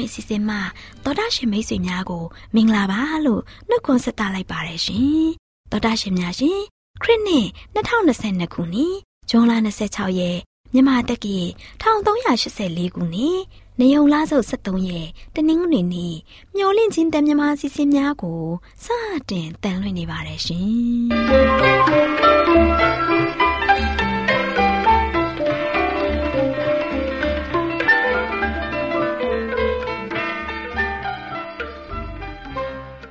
AWR မျော်လင့်ခြင်းတန်လွင့်စီစဉ်မှာတော်တာရှင်မိတ်ဆွေများကို မင်္ဂလာပါလို့နှုတ်ခွန်းဆက်သလိုက်ပါတယ်ရှင်တော်တာရှင်များရှင်ခရစ်နှစ်2022ခုနှစ်ဇွန်လ26ရက်မြန်မာတက္ကီ1384ခုနှစ်နေုံလားစုပ်73ရက်တနင်္ဂနွေနေ့မျော်လင့်ခြင်းတန်မြမာစီစဉ်များကိုစတင်တန်လွင့်နေပါတယ်ရှင်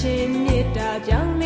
ဟောကြား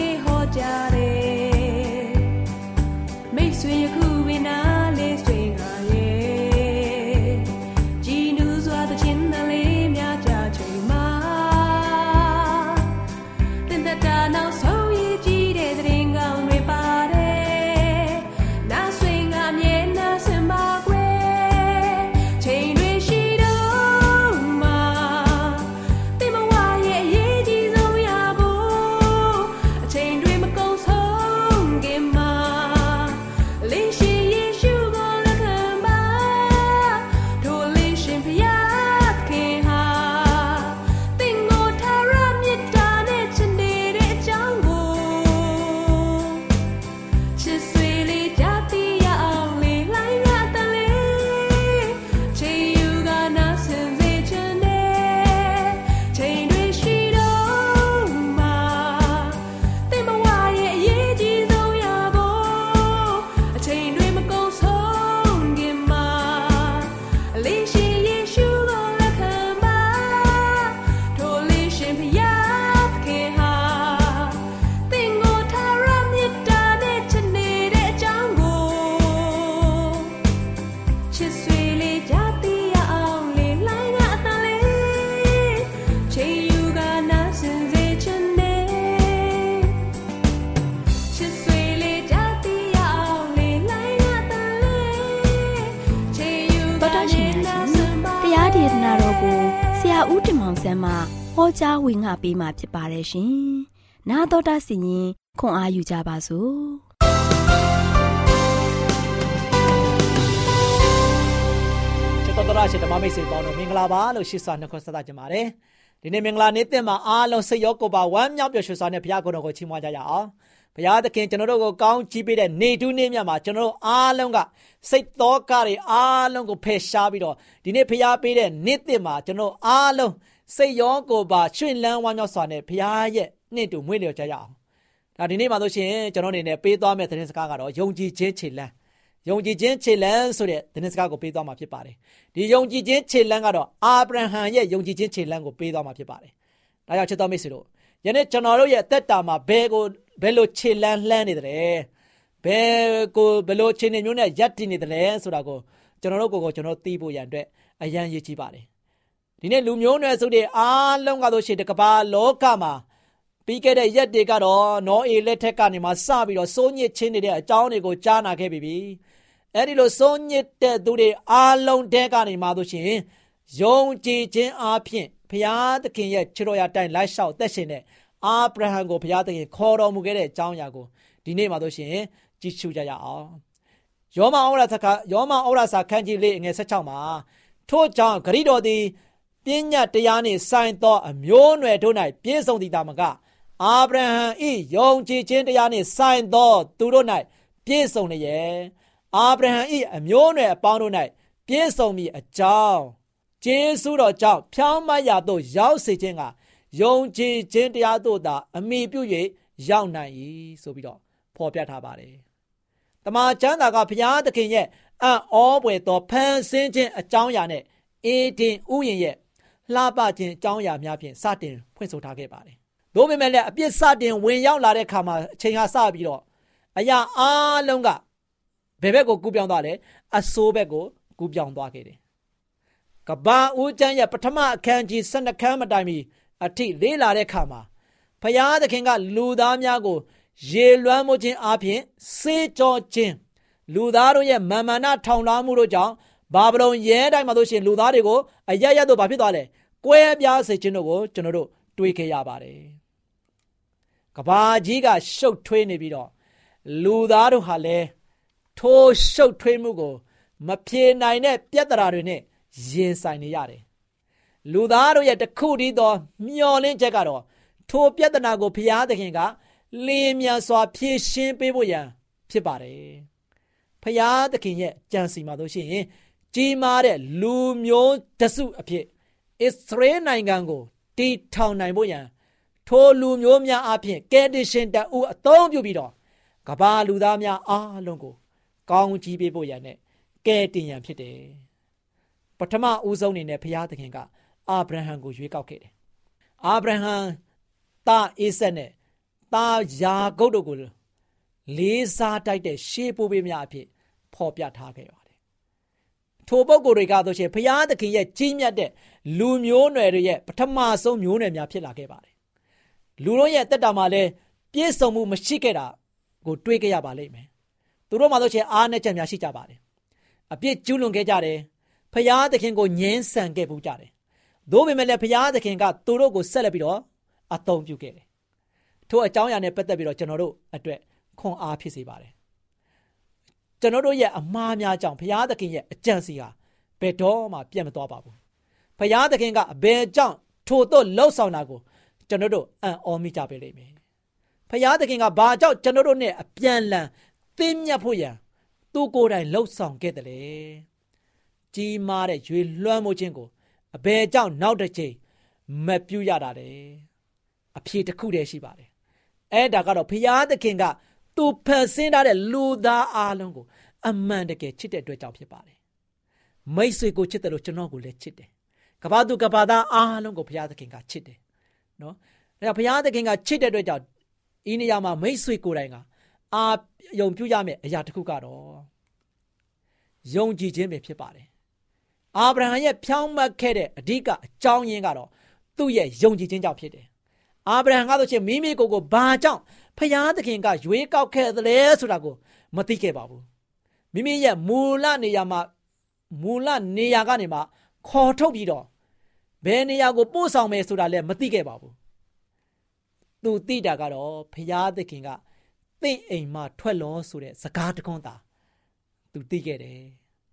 ဝင်ငါပေးมาဖြစ်ပါတယ်ရှင်။နာတော်တာစီရင်ခွန်အားယူကြပါစို့။တော်ရှင်ဓမ္မမိတ်ဆွေပေါင်းတို့မင်္ဂလာပါလို့ရှိစွာနှုတ်ဆက်သကြပါတယ်ဒီနေ့မင်္ဂလာနေ့တင်မှာအားလုံးစိတ်ရောကိုယ်ပါဝမ်းမြောက်ပျော်ရွှင်စွာနဲ့ဘုရားကိုယ်တော်ကိုချီးမွမ်းကြရအောင်ဘုရားသခင်ကျွန်တော်တို့ကိုကောင်းချီးပေးတဲ့နေတူးနေ့မြတ်မှာကျွန်တော်တို့အားလုံးကစိတ်သောကတွေအားလုံးကိုဖယ်ရှားပြီးတော့ဒီနေ့ဘုရားပေးတဲ့နေ့တင်မှာကျွန်တော်အားလုံး စိတ်ရောကိုယ်ပါရွှင်လန်းဝမ်းမြောက်စွာနဲ့ဘုရားရဲ့နေ့တူမွေးလျော်ကြရအောင်ဒါဒီနေ့မှာဆိုရှင်ကျွန်တော်အနေနဲ့ပေးသွားမယ့်သတင်းစကားကတော့ယုံကြည်ခြင်းခြေလှမ်းယုံကြည်ခြင်းခြေလှမ်းဆိုတဲ့သတင်းစကားကိုပေးသွားမှာဖြစ်ပါတယ်ဒီယုံကြည်ခြင်းခြေလှမ်းကတော့အာဗြဟံရဲ့ယုံကြည်ခြင်းခြေလှမ်းကိုပေးသွားမှာဖြစ်ပါတယ်ဒါကြောင့်ချစ်တော်မိတ်ဆွေတို့ယနေ့ကျွန်တော်တို့ရဲ့အသက်တာမှာဘယ်ကိုဘယ်လိုခြေလှမ်းလှမ်းနေတယ်ဘယ်ကိုဘယ်လိုခြေနေမျိုးနဲ့ရပ်တည်နေတယ်ဆိုတာကိုကျွန်တော်တို့ကိုကိုကျွန်တော်သိဖို့ရန်အတွက်အရန်ရည်ကြီးပါတယ် ဒီနေ့လူမျိုးနွယ်စုတွေအားလုံးကဆိုရှင်တကဘာလောကမှာပြီးခဲ့တဲ့ရက်တွေကတော့နော်အေလက်ထက်ကနေမှစပြီးတော့စိုးညစ်ချင်းနေတဲ့အကြောင်းတွေကိုကြားနာခဲ့ပြီ။အဲဒီလိုစိုးညစ်တဲ့သူတွေအားလုံးတဲကနေမှဆိုရှင်ယုံကြည်ခြင်းအပြင်ဘုရားသခင်ရဲ့ခြေတော်ရတိုင်လိုက်လျှောက်သက်ရှင်တဲ့အာဗြဟံကိုဘုရားသခင်ခေါ်တော်မူခဲ့တဲ့အကြောင်းအရာကိုဒီနေ့မှဆိုရှင်ကြည့်ရှုကြရအောင်။ယောမဩရစာယောမဩရစာခန်းကြီးလေးငယ်16မှာထို့ကြောင့်ဂရိတော်သည် ပညာတရားနှင့်ဆိုင်သော အမျိုးအနွယ်တို့၌ပြည့်စုံသည်သာမကအာဗြဟံဤယုံကြည်ခြင်းတရားနှင့်ဆိုင်သော သူတို့၌ပြည့်စုံလျက်အာဗြဟံဤအမျိုးအနွယ်အပေါင်းတို့၌ပြည့်စုံမည်အကြောင်းကျေးဇူးတော်ကြောင့်ဖြောင်းမတ်ရာသို့ရောက်စေခြင်းကယုံကြည်ခြင်းတရားတို့သာ အမိပြု၍ရောက်နိုင်၏ဆိုပြီးတော့ဖော်ပြထားပါတယ်။တမန်ကျမ်းစာကဘုရားသခင်ရဲ့အံ့ဩပွေသောဖန်ဆင်းခြင်းအကြောင်းအရာနဲ့အေဒင်ဥယျာဉ်ရဲ့ လှပခြင်းအကြောင်းအရာများဖြင့်စတင်ဖွင့်ဆိုထားခဲ့ပါတယ်။သို့ပေမဲ့လည်းအပြစ်စတင်ဝင်ရောက်လာတဲ့ခါမှာအချိန်ဟာစပြီးတော့အရာအလုံးကဘယ်ဘက်ကိုကူးပြောင်းသွားလဲအဆိုးဘက်ကိုကူးပြောင်းသွားခဲ့တယ်။ကဘာဦးကျမ်းရဲ့ပထမအခန်းကြီး12ခန်းမတိုင်မီအထိလေးလာတဲ့ခါမှာဖျားသခင်ကလူသားများကို ရေလွှမ်းမိုးခြင်းအပြင်စေကြောခြင်းလူသားတို့ရဲ့မာမနာထောင်လွှမ်းမှုတို့ကြောင့် ဘာဗလုန်ရဲတိုင်းမှာတို့ရှင်လူသားတွေကိုအရရတို့ဘာဖြစ်သွားလဲကွဲပြားစေခြင်းတို့ကိုကျွန်တော်တို့တွေးခဲ့ရပါတယ်ကဘာကြီးကရှုပ်ထွေးနေပြီးတော့လူသားတို့ဟာလည်းထိုးရှုပ်ထွေးမှုကို မဖြေနိုင်တဲ့ပြဿနာတွေနဲ့ရင်ဆိုင်နေရတယ်လူသားတို့ရဲ့တခုတည်းသောမျောလင်းချက်ကတော့ထိုပြဿနာကိုဘုရားသခင်ကလင်းမြန်စွာဖြေရှင်းပေးဖို့ရန်ဖြစ်ပါတယ်။ဘုရားသခင်ရဲ့ကြံစီမှာတို့ရှိရင် ကြီးမားတဲ့လူမျိုးတစုအဖြစ်အစ္စရေးနိုင်ငံကိုတည်ထောင်နိုင်ဖို့ရန်ထိုလူမျိုးများအဖြစ်ကယ်တင်ရှင်တအူအသုံးပြုပြီးတော့ကဘာလူသားများအားလုံးကို ကောင်းကြီးပေးဖို့ရန်နဲ့ကယ်တင်ရန်ဖြစ်တယ်။ပထမဦးဆုံးအနေနဲ့ဘုရားသခင်ကအာဗြဟံကိုရွေးကောက်ခဲ့တယ်။အာဗြဟံသားအေးဆက်နဲ့သားယာကုပ်တို့ကိုလေးစားတိုက်တဲ့ရှေးပိုးပေးများအဖြစ်ဖော်ပြထားခဲ့ပါတယ်။ ထိုပုဂ္ဂိုလ်တွေကဆိုရှင်ဘုရားသခင်ရဲ့ကြီးမြတ်တဲ့လူမျိုးနွယ်တွေရဲ့ပထမဆုံးမျိုးနွယ်များဖြစ်လာခဲ့ပါတယ်။လူတို့ရဲ့တက်တာမှာလည်းပြည့်စုံမှုမရှိခဲ့တာကိုတွေးကြရပါလိမ့်မယ်။သူတို့မှဆိုရှင်အားနဲ့ချက်များရှိကြပါတယ်။အပြစ်ကျူးလွန်ခဲ့ကြတယ်။ဘုရားသခင်ကိုညှင်းဆန်ခဲ့ပူးကြတယ်။သို့ပေမဲ့လည်းဘုရားသခင်ကသူတို့ကိုဆက်လက်ပြီးတော့အသုံးပြုခဲ့တယ်။ထို့အကြောင်းအရာနဲ့ပတ်သက်ပြီးတော့ကျွန်တော်တို့အတွက်ခွန်အားဖြစ်စေပါတယ်။ ကျွန်တော်တို့ရဲ့အမှားများကြောင့်ဘုရားသခင်ရဲ့အကြံစီဟာဘယ်တော့မှပြတ်မသွားပါဘူး။ဘုရားသခင်ကအဘယ်ကြောင့်ထို့တော့လှုပ်ဆောင်တာကိုကျွန်တော်တို့အံ့ဩမိကြပေလိမ့်မယ်။ဘုရားသခင်ကဘာကြောင့်ကျွန်တော်တို့နဲ့အပြန်လန်သိမြတ်ဖို့ရန်သူကိုယ်တိုင်လှုပ်ဆောင်ခဲ့တယ်လေ။ကြီးမားတဲ့ရွေလွှမ်းမိုးခြင်းကိုအဘယ်ကြောင့်နောက်တစ်ချိန်မပြုတ်ရတာလဲအဖြေတစ်ခုတည်းရှိပါတယ်အဲ့ဒါကတော့ဘုရားသခင်က သူဖန်ဆင်းထားတဲ့လူသားအလုံးကိုအမှန်တကယ်ချစ်တဲ့အတွက်ကြောင့်ဖြစ်ပါတယ်မိတ်ဆွေကိုချစ်တယ်လို့ကျွန်တော်ကိုလည်းချစ်တယ်ကဘာသူကဘာသားအားလုံးကိုဘုရားသခင်ကချစ်တယ်နော်အဲဘုရားသခင်ကချစ်တဲ့အတွက်ကြောင့်ဤနေရာမှာမိတ်ဆွေကိုယ်တိုင်ကအာယုံပြုရမယ့်အရာတစ်ခုကတော့ယုံကြည်ခြင်းပဲဖြစ်ပါတယ်အာဗြဟံရဲ့ဖြောင်းမတ်ခဲ့တဲ့အဓိကအကြောင်းရင်းကတော့သူ့ရဲ့ယုံကြည်ခြင်းကြောင့်ဖြစ်တယ်။အာဗြဟံကဆိုရှင်မိမိကိုယ်ကိုဘာကြောင့် ဖျားသခင်ကရွေးကောက်ခဲ့သလဲဆိုတာကိုမသိခဲ့ပါဘူး။မိမိရဲ့မူလနေရာမှာမူလနေရာကနေမှခေါ်ထုတ်ပြီးတော့ဘယ်နေရာကိုပို့ဆောင်မယ်ဆိုတာလည်းမသိခဲ့ပါဘူး။သူသိတာကတော့ဖျားသခင်ကတင့်အိမ်မှထွက်လောဆိုတဲ့စကားတခွန်းသာသူသိခဲ့တယ်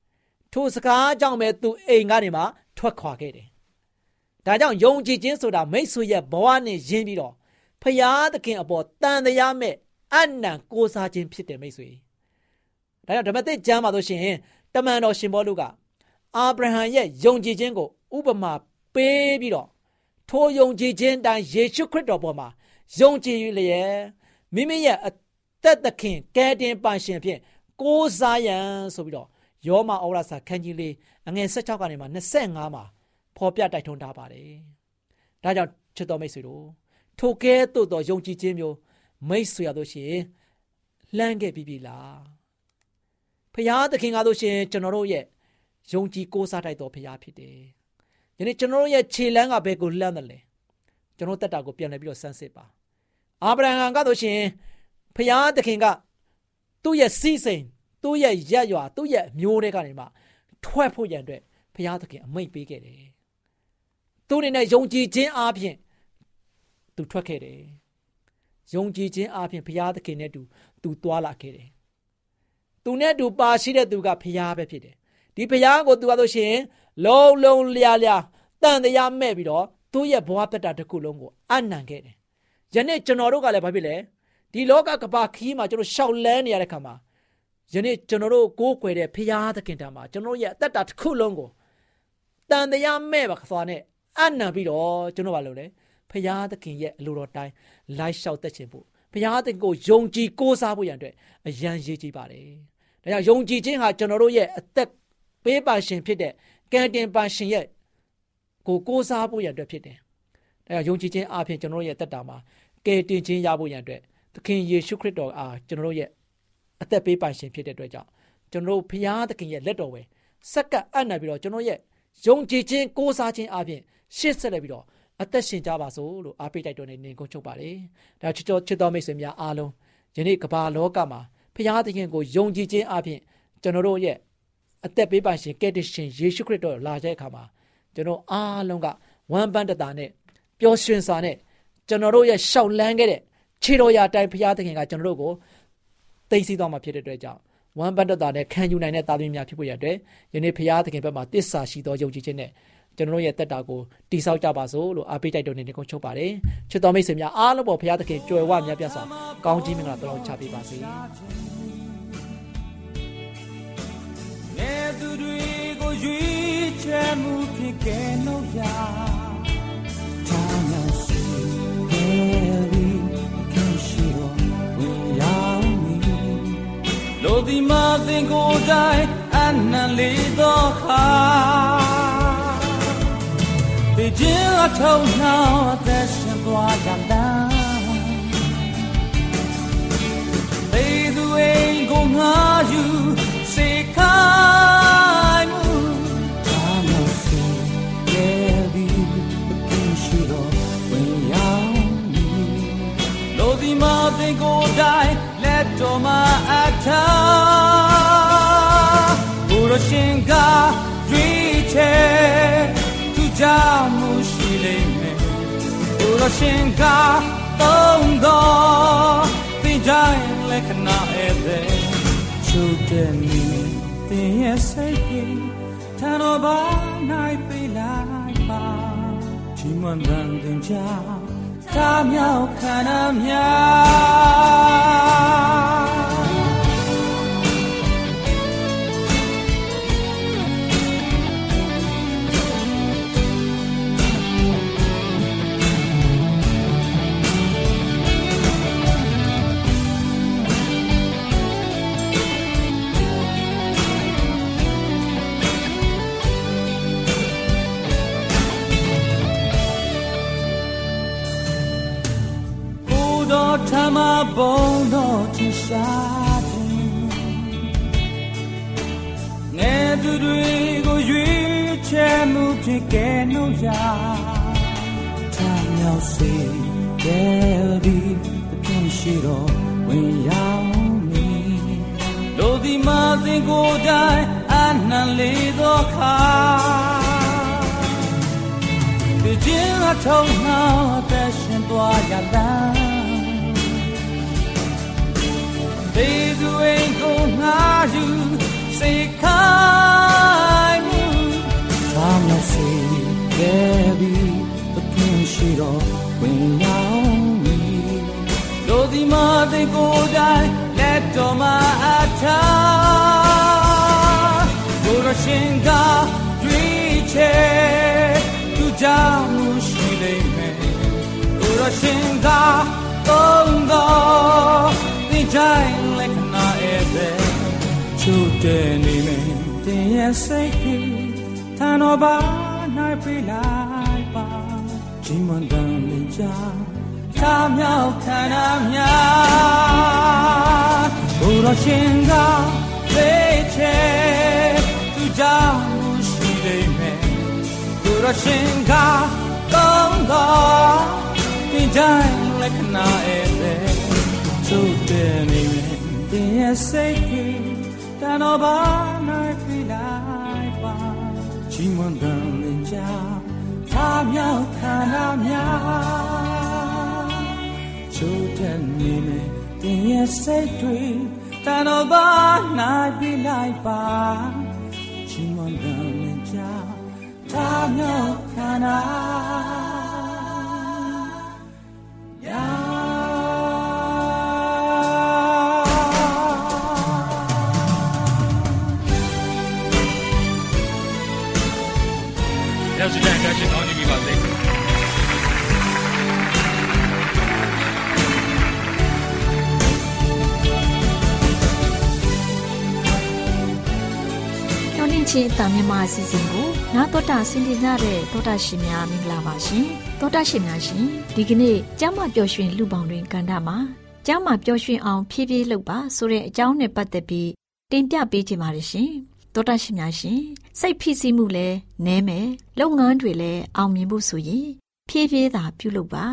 ။ထိုစကားကြောင့်ပဲသူအိမ်ကနေမှထွက်ခွာခဲ့တယ်ဒါကြောင့်ယုံကြည်ခြင်းဆိုတာမိတ်ဆွေရဲ့ဘဝနဲ့ရင်းပြီးတော့ ဖရာသခင်အပေါ်တန်တရားမဲ့အနံကိုးစားခြင်းဖြစ်တယ်မိတ်ဆွေဒါကြောင့်ဓမ္မသစ်ကျမ်းမှာဆိုရှင်တမန်တော်ရှင်ဘောလူကအာဗြဟံရဲ့ယုံကြည်ခြင်းကိုဥပမာပေးပြီးတော့ထိုယုံကြည်ခြင်းတိုင်းယေရှုခရစ်တော်ပေါ်မှာယုံကြည်လျက်မိမိရဲ့အသက်သခင်ကယ်တင်ပန်ရှင်ဖြင့်ကိုးစားရန်ဆိုပြီးတော့ယောမဩရစာခန်းကြီးလေးအငယ်16ကနေမှ25မှာဖော်ပြတိုက်ထွန်းထားပါတယ်။ဒါကြောင့်ချစ်တော်မိတ်ဆွေတို့ ထိုကဲ့သို့သောယုံကြည်ခြင်းမျိုးမိတ်ဆွေရလို့ရှိရင်လှမ်းခဲ့ပြီးပြီလား။ဖရာသခင်ကားလို့ရှိရင်ကျွန်တော်တို့ရဲ့ယုံကြည်ကိုးစားတိုက်တော်ဖရာဖြစ်တယ်။ယနေ့ကျွန်တော်တို့ရဲ့ခြေလမ်းကဘယ်ကိုလှမ်းတယ်လဲ။ကျွန်တော်တက်တာကိုပြန်လည်ပြီးတော့စမ်းစစ်ပါ။အာဗြဟံကားလို့ရှိရင်ဖရာသခင်ကသူ့ရဲ့စီးစိမ်သူ့ရဲ့ရက်ရွာသူ့ရဲ့မျိုးတွေကနေမှထွက်ဖို့ရန်အတွက်ဘုရားသခင်အမိန့်ပေးခဲ့တယ်။သူအနေနဲ့ယုံကြည်ခြင်းအပြင် သူထွက်ခဲ့တယ်။ယုံကြည်ခြင်းအပြင်ဘုရားသခင်နဲ့တူသူသွားလာခဲ့တယ်။သူနဲ့တူပါရှိတဲ့သူကဘုရားပဲဖြစ်တယ်။ဒီဘုရားကိုသူကဆိုရှင်လုံးလုံးလျားလျားတန်တရားမဲ့ပြီးတော့သူ့ရဲ့ဘဝတတတစ်ခုလုံးကိုအနံခဲ့တယ်။ယနေ့ကျွန်တော်တို့ကလည်းဘာဖြစ်လဲဒီလောကကဘာခီးမှာကျွန်တော်ရှောက်လန်းနေရတဲ့ခါမှာယနေ့ကျွန်တော်တို့ကိုးကွယ်တဲ့ဖရာသခင်တံမှာကျွန်တော်ရဲ့အသက်တာတစ်ခုလုံးကိုတန်တရားမဲ့ပါသွားနဲ့အနံပြီးတော့ကျွန်တော်ဘာလုပ်လဲ ဖရာသခင်ရဲ့အလိုတော်တိုင်းလိုက်လျှောက်သက်ခြင်းဖို့ဖရာသခင်ကိုယုံကြည်ကိုးစားဖို့ရန်အတွက်အရန်ရေးကြည့်ပါတယ်။ဒါကြောင့်ယုံကြည်ခြင်းဟာကျွန်တော်တို့ရဲ့အသက်ပေးပါရှင်ဖြစ်တဲ့ကံတင်ပါရှင်ရဲ့ကိုကိုးစားဖို့ရန်အတွက်ဖြစ်တယ်။ဒါကြောင့်ယုံကြည်ခြင်းအပြင်ကျွန်တော်တို့ရဲ့တက်တာမှာကယ်တင်ခြင်းရဖို့ရန်အတွက်သခင်ယေရှုခရစ်တော်အားကျွန်တော်တို့ရဲ့အသက်ပေးပိုင်ရှင်ဖြစ်တဲ့အတွက်ကြောင့်ကျွန်တော်တို့ဖရာသခင်ရဲ့လက်တော်ပဲစက္ကပ်အပ်နေပြီးတော့ကျွန်တော်ရဲ့ယုံကြည်ခြင်းကိုးစားခြင်းအပြင်ရှေ့ဆက်လက်ပြီးတော့ အသက်ရှင်ကြပါစို့လို့အားပေးတိုက်တော်နေနေကုန်ချုပ်ပါတယ်။ဒါချစ်တော်ချစ်တော်မိတ်ဆွေများအားလုံးယနေ့ကမ္ဘာလောကမှာဖရာသခင်ကိုယုံကြည်ခြင်းအပြင်ကျွန်တော်တို့ရဲ့အသက်ပေးပိုင်ရှင်ကယ်တင်ရှင်ယေရှုခရစ်တော်လာတဲ့အခါမှာကျွန်တော်အားလုံးကဝမ်းပန်းတတာနဲ့ပျော်ရွှင်စွာနဲ့ကျွန်တော်တို့ရဲ့ရှောက်လန်းခဲ့တဲ့ခြေတော်ရာတိုင်ဖရာသခင်ကကျွန်တော်တို့ကိုသိသိသွားမှာဖြစ်တဲ့အတွက်ကြောင့်ဝမ်းပန်းတတာနဲ့ခံယူနိုင်တဲ့သားသမီးများဖြစ်ဖို့ရတဲ့ယနေ့ဖရာသခင်ဘက်မှာတစ္ဆာရှိသောယုံကြည်ခြင်းနဲ့ ကျွန်တော်တို့ရဲ့တက်တာကိုတိဆောက်ကြပါစို့လို့အားပေးတိုက်တွန်းနေကုန်ချုပ်ပါတယ်ချစ်တော်မိတ်ဆွေများအားလုံးပေါ်ဘုရားသခင်ကြွယ်ဝမြတ်ပြတ်စွာကောင်းကြီးမင်္ဂလာတောင်းချပေးပါစေငယ်သူတွေကိုရွေးချယ်မှုဖြစ်ခဲ့လို့ရချမ်းသာစီခဲ့ပြီးခင်ရှိတော်ဝင်ရောက်မီလို့ဒီမှာသင်ကိုယ်တိုင်အနံလေးတော့ခါဒီခြ င်းအထုံနှောင်းအသက်ရှင်သွားကြလားသေသူအိမ်ကိုငါယူစေခိုင်းမှုသာမစီရဲ့ဒီကင်းရှိတော့ဝင်ရောက်နေလို့ဒီမှာသင်ကိုယ်တိုင်လ က်တော်မှာအထာဘုရရှင်ကရွေးချယ်သူကြောင့်မှုရှိလိမ့်မယ်ဘုရရှင်ကသုံးတော်သင်ကြိုင်လက္ခဏာဧည့်သည်ချုပ်တဲ့မိသင်ရဲ့စိတ်ကြီးထန်တော်ဘာနိုင်ပေးလိုက်ပါချီးမွမ်းတဲ့ကြောင့်သာမြောက်ခန္ဓာများ ရှိတော်ဝင်ရောက်မည်လူဒီမာသင်ကိုယ်တိုင်အနံလေးသောခါဒီခြင်းအထောက်နှောင်းအသက်ရှင်သွားရလားဒေဇူအိမ်ကိုငါယူစေခိုင်းမှုသာမစေခဲ့ပြီသခင်ရှိတော်ဝင်ရောက် ယ်တိုင်လက်တော်မှာအထာဘုရားရှင်ကတွေ့ချေသူကြောင့်ရှိလိမ့်မယ်ဘုရားရှင်ကသုံးတော်ဒီတိုင်းလက်ခဏရဲ့ပဲချို့တဲ့နေမယ်တင်ရဲ့စိတ်ကြီးထန်တော်ပါနိုင်ပြလိုက်ပါကြီးမန်တန်လေးချာ သာမြောက်ခန္ဓာများဘုရားရှင်ကသိချေသူကြောင့်ရှိလိမ့်မယ်ဘုရားရှင်ကကောင်းတော်ဒီတိုင်းလက်ခဏရဲ့ပဲချို့တဲ့နေမယ်တင်ရဲ့စိတ်ကြီးတန်တော်ပါနိုင်ပြလိုက်ပါကြီးမွန်တဲ့လင်ကြာသာမြောက်ခန္ဓာများ ချို့တဲ့နေမယ်တင်ရဲ့စိတ်တွေတန်တော်ပါနိုင်ပြလိုက်ပါကြီးမွန်တဲ့လင်ကြာသာမြောက်ခန္ဓာ င်းနှင်းချင်းအတန်မြန်မာအစီအစဉ်ကိုနာတော်တာဆင်ပြကြတဲ့တောတာရှင်များမင်္ဂလာပါရှင်တောတာရှင်များရှင်ဒီကနေ့ကျမ်းမာပျော်ရွှင်လူပေါင်းတွင်ကန္တာမှာကျမ်းမာပျော်ရွှင်အောင်ဖြည်းဖြည်းလုပ်ပါဆိုတဲ့အကြောင်းနဲ့ပတ်သက်ပြီးတင်ပြပေးချင်ပါတယ်ရှင်တောတာရှင်များရှင်စိတ်ဖိစီးမှုလည်းနည်းမယ်လုပ်ငန်းတွေလည်းအောင်မြင်ဖို့ဆိုရင်ဖြည်းဖြည်းသာပြုလုပ်ပါ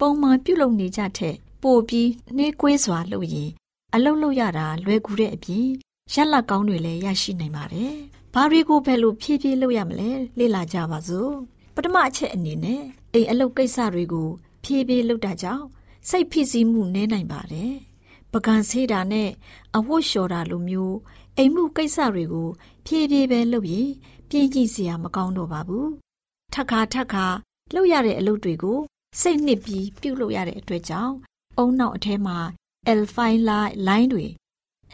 ပုံမှန်ပြုလုပ်နေကြတဲ့ပိုပြီးနှေးကွေးစွာလုပ်ရင်အလုပ်လုပ်ရတာလွယ်ကူတဲ့အပြင်ရလတ်ကောင်းတွေလည်းရရှိနိုင်ပါတယ်။ ဘာတွေကိုဘယ်လိုဖြည်းဖြည်းလုပ်ရမလဲလေ့လာကြပါစို့။ပထမအချက်အနေနဲ့အိမ်အလုပ်ကိစ္စတွေကိုဖြည်းဖြည်းလုပ်တာကြောင့်စိတ်ဖိစီးမှုနည်းနိုင်ပါတယ်။ပကံဆေးတာနဲ့အဝတ်လျှော်တာလိုမျိုးအိမ်မှုကိစ္စတွေကို ဖြည်းဖြည်းပဲလုပ်ရင်ပြင်းကြည့်စရာမကောင်းတော့ပါဘူး။ထပ်ခါထပ်ခါလုပ်ရတဲ့အလုပ်တွေကိုစိတ်နှစ်ပြီးပြုတ်လုပ်ရတဲ့အတွက်ကြောင့်အုံနောက်အထဲမှာ alpha line တွေ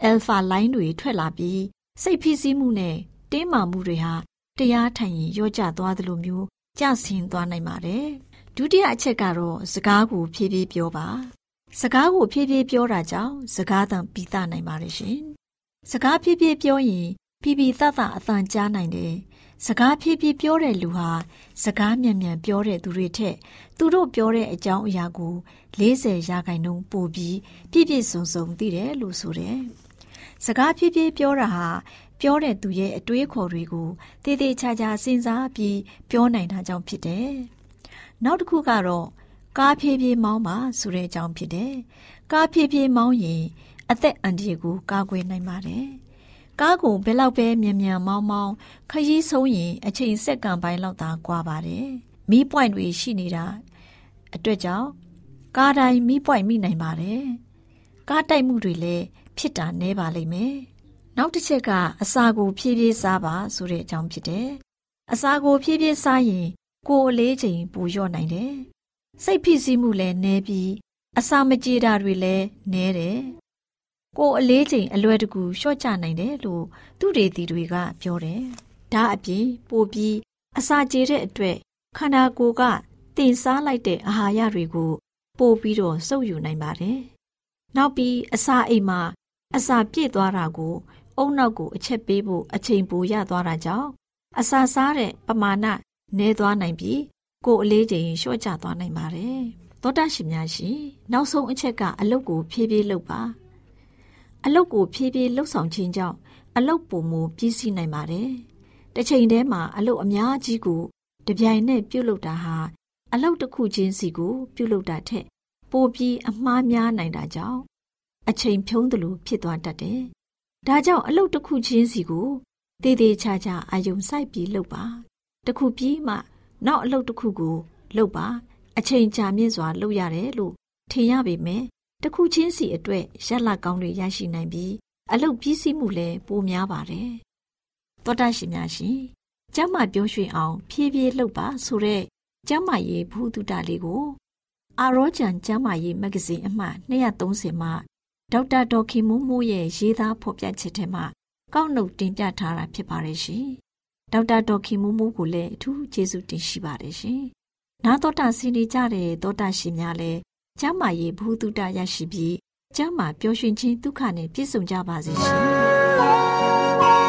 alpha line တွေထွက်လာပြီးစိတ်ဖိစီးမှုနဲ့ တင်းမာမှုတွေဟာတရားထိုင်ရင်ရောကျသွားသလိုမျိုးကျဆင်းသွားနိုင်ပါတယ်။ဒုတိယအချက်ကတော့စကားကိုဖြည်းဖြည်းပြောပါ။စကားကိုဖြည်းဖြည်းပြောတာကြောင့်စကားသံပြီးသားနိုင်ပါတယ်ရှင်။စကားဖြည်းဖြည်းပြောရင်ဖြည်းဖြည်းသသအသံကြားနိုင်တယ်။စကားဖြည်းဖြည်းပြောတဲ့လူဟာစကားမြန်မြန်ပြောတဲ့သူတွေထက်သူတို့ပြောတဲ့အကြောင်းအရာကို40ရာခိုင်နှုန်းပိုပြီးပြည့်ပြည့်စုံစုံသိတယ်လို့ဆိုတယ်။စကားဖြည်းဖြည်းပြောတာဟာ ပြောတဲ့သူရဲ့အတွေးခေါ်တွေကိုတည်တည်ချာချာစဉ်းစားပြီးပြောနိုင်တာကြောင့်ဖြစ်တယ်။နောက်တစ်ခုကတော့ကားဖြည်းဖြည်းမောင်းပါဆိုတဲ့အကြောင်းဖြစ်တယ်။ကားဖြည်းဖြည်းမောင်းရင်အသက်အန္တရာယ်ကိုကာကွယ်နိုင်ပါတယ်။ကားကိုဘယ်လောက်ပဲမြန်မြန်မောင်းမောင်းခရီးဆုံးရင်အချိန်စက္ကန့်ပိုင်းလောက်သာကွာပါတယ်။မီးပွိုင်တွေရှိနေတာအတွက်ကြောင့်ကားတိုင်းမီးပွိုင်မိနိုင်ပါတယ်။ကားတိုက်မှုတွေလည်းဖြစ်တာနည်းပါလိမ့်မယ်။ နောက်တစ်ချက်ကအစာကိုဖြည်းဖြည်းစားပါဆိုတဲ့အကြောင်းဖြစ်တယ်။အစာကိုဖြည်းဖြည်းစားရင် ကိုယ်အလေးချိန်ပိုလျော့နိုင်တယ်။စိတ်ဖိစီးမှုလည်းနည်းပြီးအစာမကြေတာတွေလည်းနည်းတယ်။ကိုယ်အလေးချိန်အလွယ်တကူလျှော့ချနိုင်တယ်လို့သူတွေတီတွေကပြောတယ်။ဒါအပြင်ပိုပြီးအစာကြေတဲ့အတွက်ခန္ဓာကိုယ်ကတင်စားလိုက်တဲ့အာဟာရတွေကိုပို့ပြီးတော့စုပ်ယူနိုင်ပါတယ်။နောက်ပြီးအစာအိမ်မှာအစာပြည့်သွားတာကို အုံနောက်ကိုအချက်ပေးဖို့အချိန်ပိုရသွားတာကြောင့်အစာစားတဲ့ပမာဏနည်းသွားနိုင်ပြီးကိုယ်အလေးချိန်လျှော့ကျသွားနိုင်ပါတယ်။သောတာရှင်များရှင်နောက်ဆုံးအချက်ကအလုတ်ကိုဖြည်းဖြည်းလုပ်ပါ။အလုတ်ကိုဖြည်းဖြည်းလှုပ်ဆောင်ခြင်းကြောင့်အလုတ်ပုံမူပြီးစီးနိုင်ပါတယ်။တစ်ချိန်တည်းမှာအလုတ်အများကြီးကိုတပြိုင်နက်ပြုတ်လုပ်တာဟာအလုတ်တစ်ခုချင်းစီကို ပြုတ်လုပ်တာထက် ပိုပြီးအမှားများနိုင်တာကြောင့်အချိန်ဖြုံးသလိုဖြစ်သွားတတ်တယ်။ ဒါကြောင့်အလုတ်တစ်ခုချင်းစီကိုတည်တည်ချာချာအာယုံစိုက်ပြီးလုပ်ပါ။တစ်ခုပြီးမှနောက်အလုတ်တစ်ခုကိုလုပ်ပါအချိန်ကြာမြင့်စွာလုပ်ရတယ်လို့ထင်ရပေမဲ့တစ်ခုချင်းစီအတွက်ရက်လက်ကောင်းတွေရရှိနိုင်ပြီးအလုတ်ပြီးစီးမှုလည်းပိုများပါတယ်။သောတာရှင်များရှင်ကျမ်းမာပြောရွှင်အောင် ဖြည်းဖြည်းလှုပ်ပါဆိုတဲ့ကျမ်းမာရေးဘုဒ္ဓတာလေးကို အာရောဂျန်ကျမ်းမာရေးမဂ္ဂဇင်းအမှတ်230မှာ ဒေါက်တာဒေါ်ခင်မိုးမိုးရဲ့ရေးသားဖော်ပြချက်ထဲမှာကောက်နှုတ်တင်ပြထားတာဖြစ်ပါတယ်ရှင်။ဒေါက်တာဒေါ်ခင်မိုးမိုးကိုလည်းအထူးကျေးဇူးတင်ရှိပါတယ်ရှင်။နာတော်တာစီနေကြတဲ့သောတာရှင်များလည်းကျမ်းမာရေးဘ ഹു တုတရရှိပြီးကျမ်းမာပျော်ရွှင်ခြင်းဒုက္ခနဲ့ပြည့်စုံကြပါစေရှင်။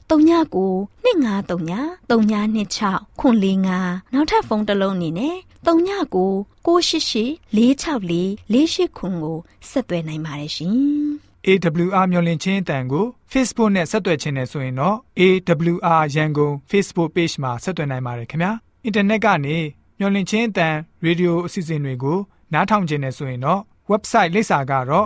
39 2939 3926ခွန်45နောက်ထပ်ဖုန်းတစ်လုံးအနေနဲ့39 688 464 48ခွန်ကိုဆက်သွယ်နိုင်ပါတယ်ရှင် AWR မျော်လင့်ခြင်းအတန်ကို Facebook နဲ့ဆက်သွယ်ခြင်းနဲ့ဆိုရင်တော့ AWR ရန်ကုန် Facebook Page မှာဆက်သွယ်နိုင်ပါတယ်ခင်ဗျာအင်တာနက်ကနေမျော်လင့်ခြင်းအတန်ရေဒီယိုအစီအစဉ်တွေကိုနားထောင်ခြင်းနဲ့ဆိုရင်တော့ website လိပ်စာကတော့